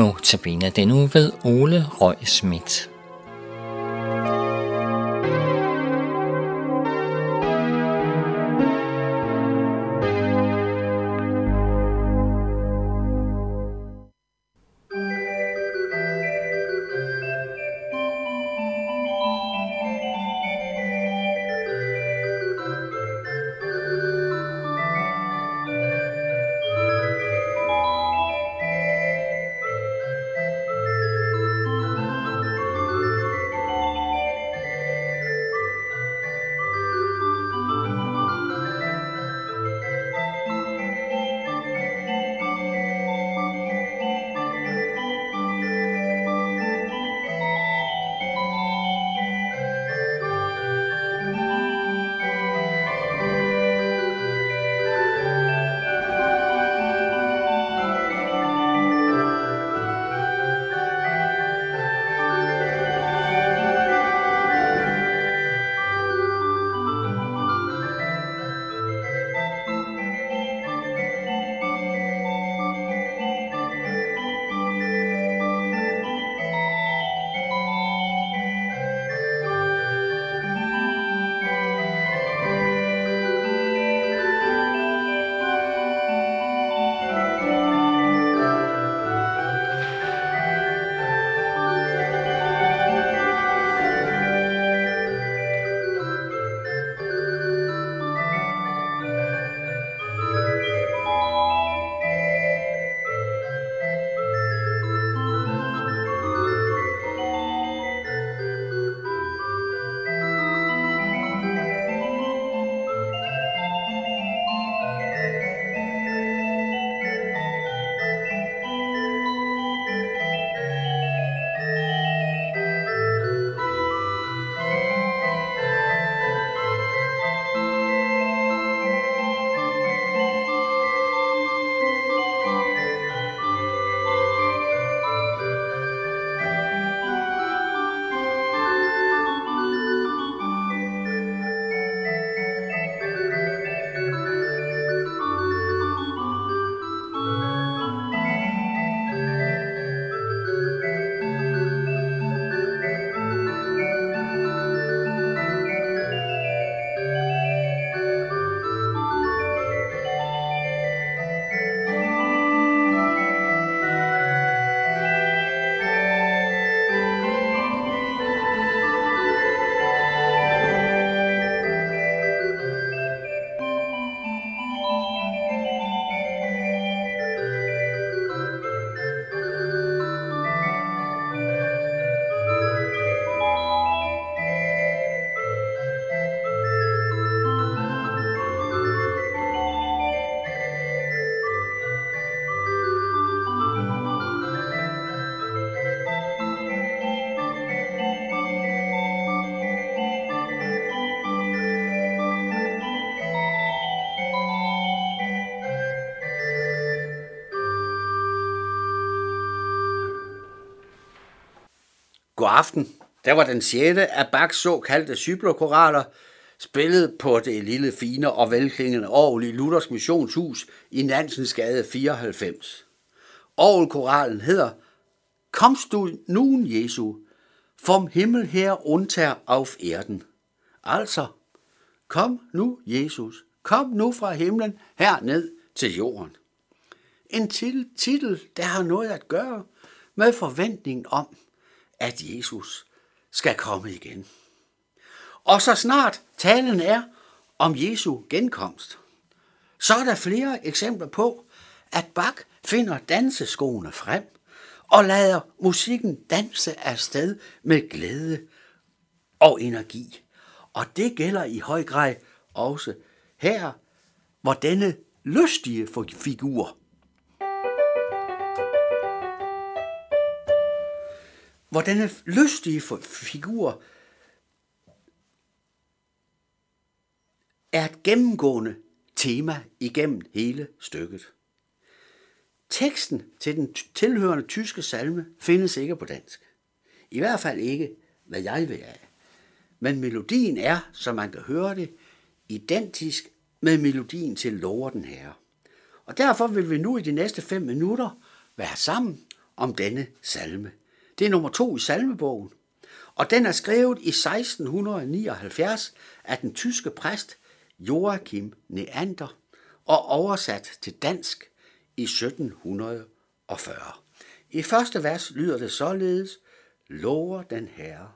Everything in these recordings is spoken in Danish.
Notabene denne uge ved Ole Røg Schmidt. God aften. Der var den sjette af Bachs såkaldte cyklokoraler, spillet på det lille fine og velklingende Aarhus i Luthers Missionshus i Nansens Gade 94. Aarhus-koralen hedder Komst du nun, Jesu, vom Himmel her unter auf Erden. Altså, kom nu, Jesus, kom nu fra himlen herned til jorden. En titel, der har noget at gøre med forventningen om, at Jesus skal komme igen. Og så snart talen er om Jesu genkomst, så er der flere eksempler på, at Bach finder danseskoene frem og lader musikken danse afsted med glæde og energi. Og det gælder i høj grad også her, hvor denne lystige figur hvor denne lystige figur er et gennemgående tema igennem hele stykket. Teksten til den tilhørende tyske salme findes ikke på dansk. I hvert fald ikke, hvad jeg vil af. Men melodien er, som man kan høre det, identisk med melodien til Lover den Herre. Og derfor vil vi nu i de næste fem minutter være sammen om denne salme. Det er nummer to i salmebogen, og den er skrevet i 1679 af den tyske præst Joachim Neander og oversat til dansk i 1740. I første vers lyder det således, Lover den herre,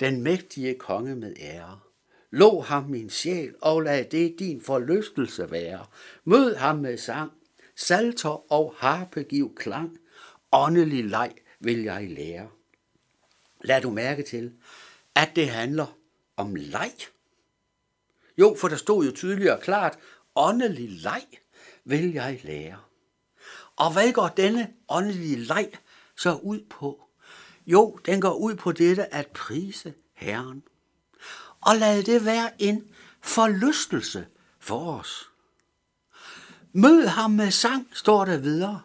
den mægtige konge med ære. Lå ham min sjæl, og lad det din forlystelse være. Mød ham med sang, salter og harpe giv klang. Åndelig leg vil jeg lære. Lad du mærke til, at det handler om leg. Jo, for der stod jo tydeligt og klart, åndelig leg vil jeg lære. Og hvad går denne åndelige leg så ud på? Jo, den går ud på dette at prise Herren. Og lad det være en forlystelse for os. Mød ham med sang, står der videre.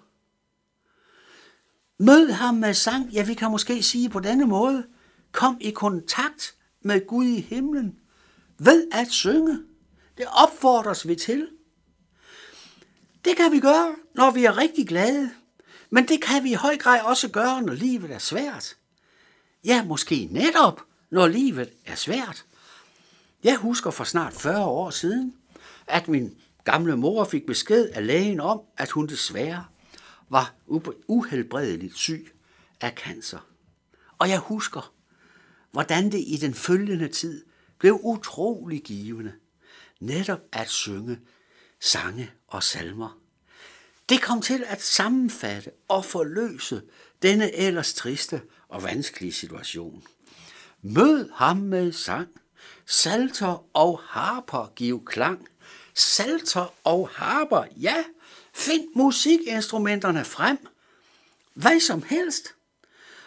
Mød ham med sang, ja vi kan måske sige på denne måde, kom i kontakt med Gud i himlen ved at synge. Det opfordres vi til. Det kan vi gøre, når vi er rigtig glade, men det kan vi i høj grad også gøre, når livet er svært. Ja, måske netop, når livet er svært. Jeg husker for snart 40 år siden, at min gamle mor fik besked af lægen om, at hun desværre var uhelbredeligt syg af cancer. Og jeg husker, hvordan det i den følgende tid blev utrolig givende netop at synge sange og salmer. Det kom til at sammenfatte og forløse denne ellers triste og vanskelige situation. Mød ham med sang, salter og harper giv klang. Salter og harper, ja, find musikinstrumenterne frem. Hvad som helst.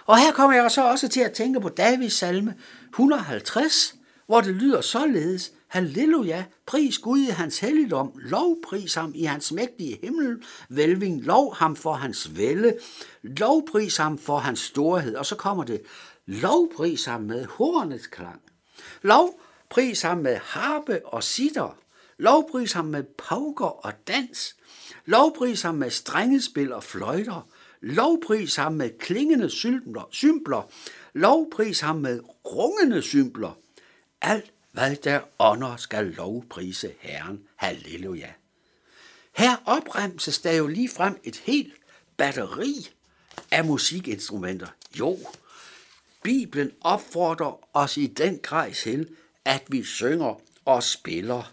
Og her kommer jeg så også til at tænke på Davids salme 150, hvor det lyder således, Halleluja, pris Gud i hans helligdom, lovpris ham i hans mægtige himmel, velving, lov ham for hans vælde, lovpris ham for hans storhed. Og så kommer det, lovpris ham med hornets klang, lovpris ham med harpe og sitter, lovpris ham med pauker og dans, lovpris ham med strengespil og fløjter, lovpris ham med klingende symbler, symbler lovpris ham med rungende symbler, alt hvad der ånder skal lovprise Herren. Halleluja. Her opremses der jo lige frem et helt batteri af musikinstrumenter. Jo, Bibelen opfordrer os i den grad til, at vi synger og spiller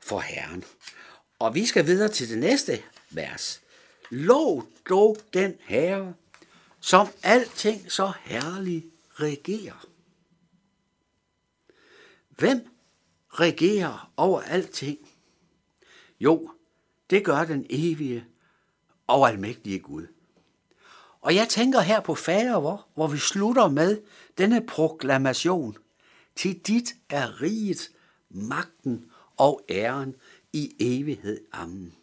for Herren. Og vi skal videre til det næste vers. Lov dog den Herre, som alting så herligt regerer. Hvem regerer over alting? Jo, det gør den evige og almægtige Gud. Og jeg tænker her på fader, hvor vi slutter med denne proklamation. Til dit er riget, magten og æren i evighed. Amen.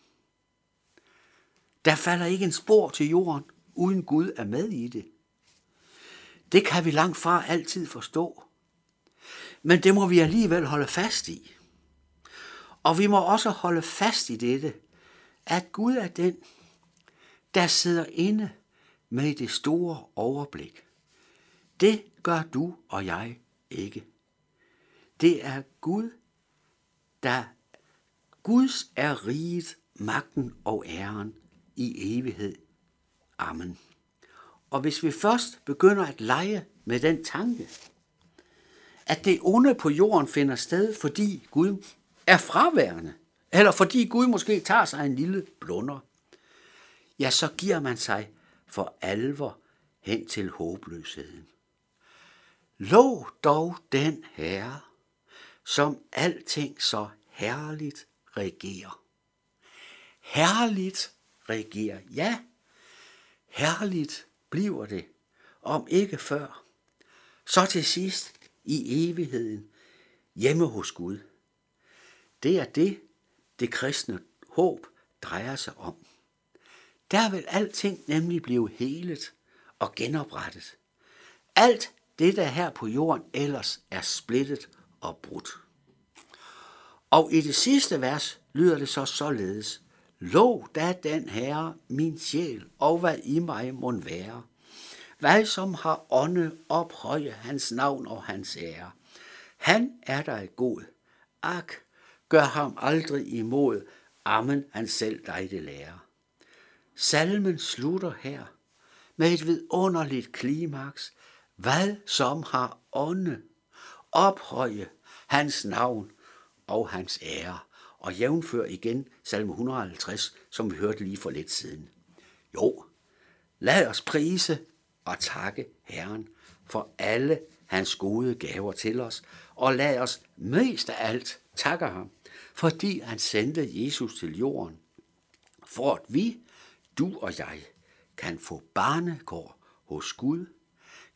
Der falder ikke en spor til jorden, uden Gud er med i det. Det kan vi langt fra altid forstå. Men det må vi alligevel holde fast i. Og vi må også holde fast i dette, at Gud er den, der sidder inde med det store overblik. Det gør du og jeg ikke. Det er Gud, der Guds er riget, magten og æren i evighed. Amen. Og hvis vi først begynder at lege med den tanke, at det onde på jorden finder sted, fordi Gud er fraværende, eller fordi Gud måske tager sig en lille blunder, ja, så giver man sig for alvor hen til håbløsheden. Lov dog den Herre, som alting så herligt regerer. Herligt regerer, ja, herligt bliver det, om ikke før. Så til sidst i evigheden hjemme hos Gud. Det er det, det kristne håb drejer sig om. Der vil alting nemlig blive helet og genoprettet. Alt det, der her på jorden ellers er splittet og brudt. Og i det sidste vers lyder det så således, Lov da den herre, min sjæl, og hvad i mig må være. Hvad som har ånde ophøje hans navn og hans ære. Han er dig god. Ak, gør ham aldrig imod. Amen, han selv dig det lærer. Salmen slutter her med et vidunderligt klimaks. Hvad som har ånde ophøje hans navn og hans ære. Og jævnfør igen salme 150, som vi hørte lige for lidt siden. Jo, lad os prise og takke Herren for alle hans gode gaver til os, og lad os mest af alt takke ham, fordi han sendte Jesus til jorden, for at vi, du og jeg, kan få barnekår hos Gud,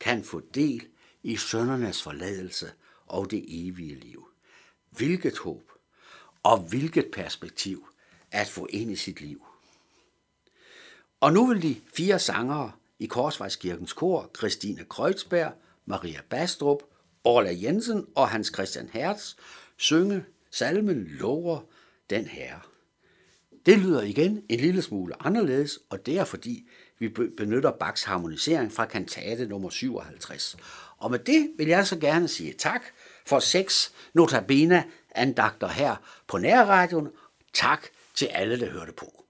kan få del i søndernes forladelse og det evige liv. Hvilket håb og hvilket perspektiv at få ind i sit liv. Og nu vil de fire sangere i Korsvejskirkens kor, Christine Kreuzberg, Maria Bastrup, Orla Jensen og Hans Christian Hertz, synge salmen Lover den Herre. Det lyder igen en lille smule anderledes, og det er fordi, vi benytter Bachs harmonisering fra kantate nummer 57. Og med det vil jeg så gerne sige tak for seks notabene andagter her på nærradioen. Tak til alle, der hørte på.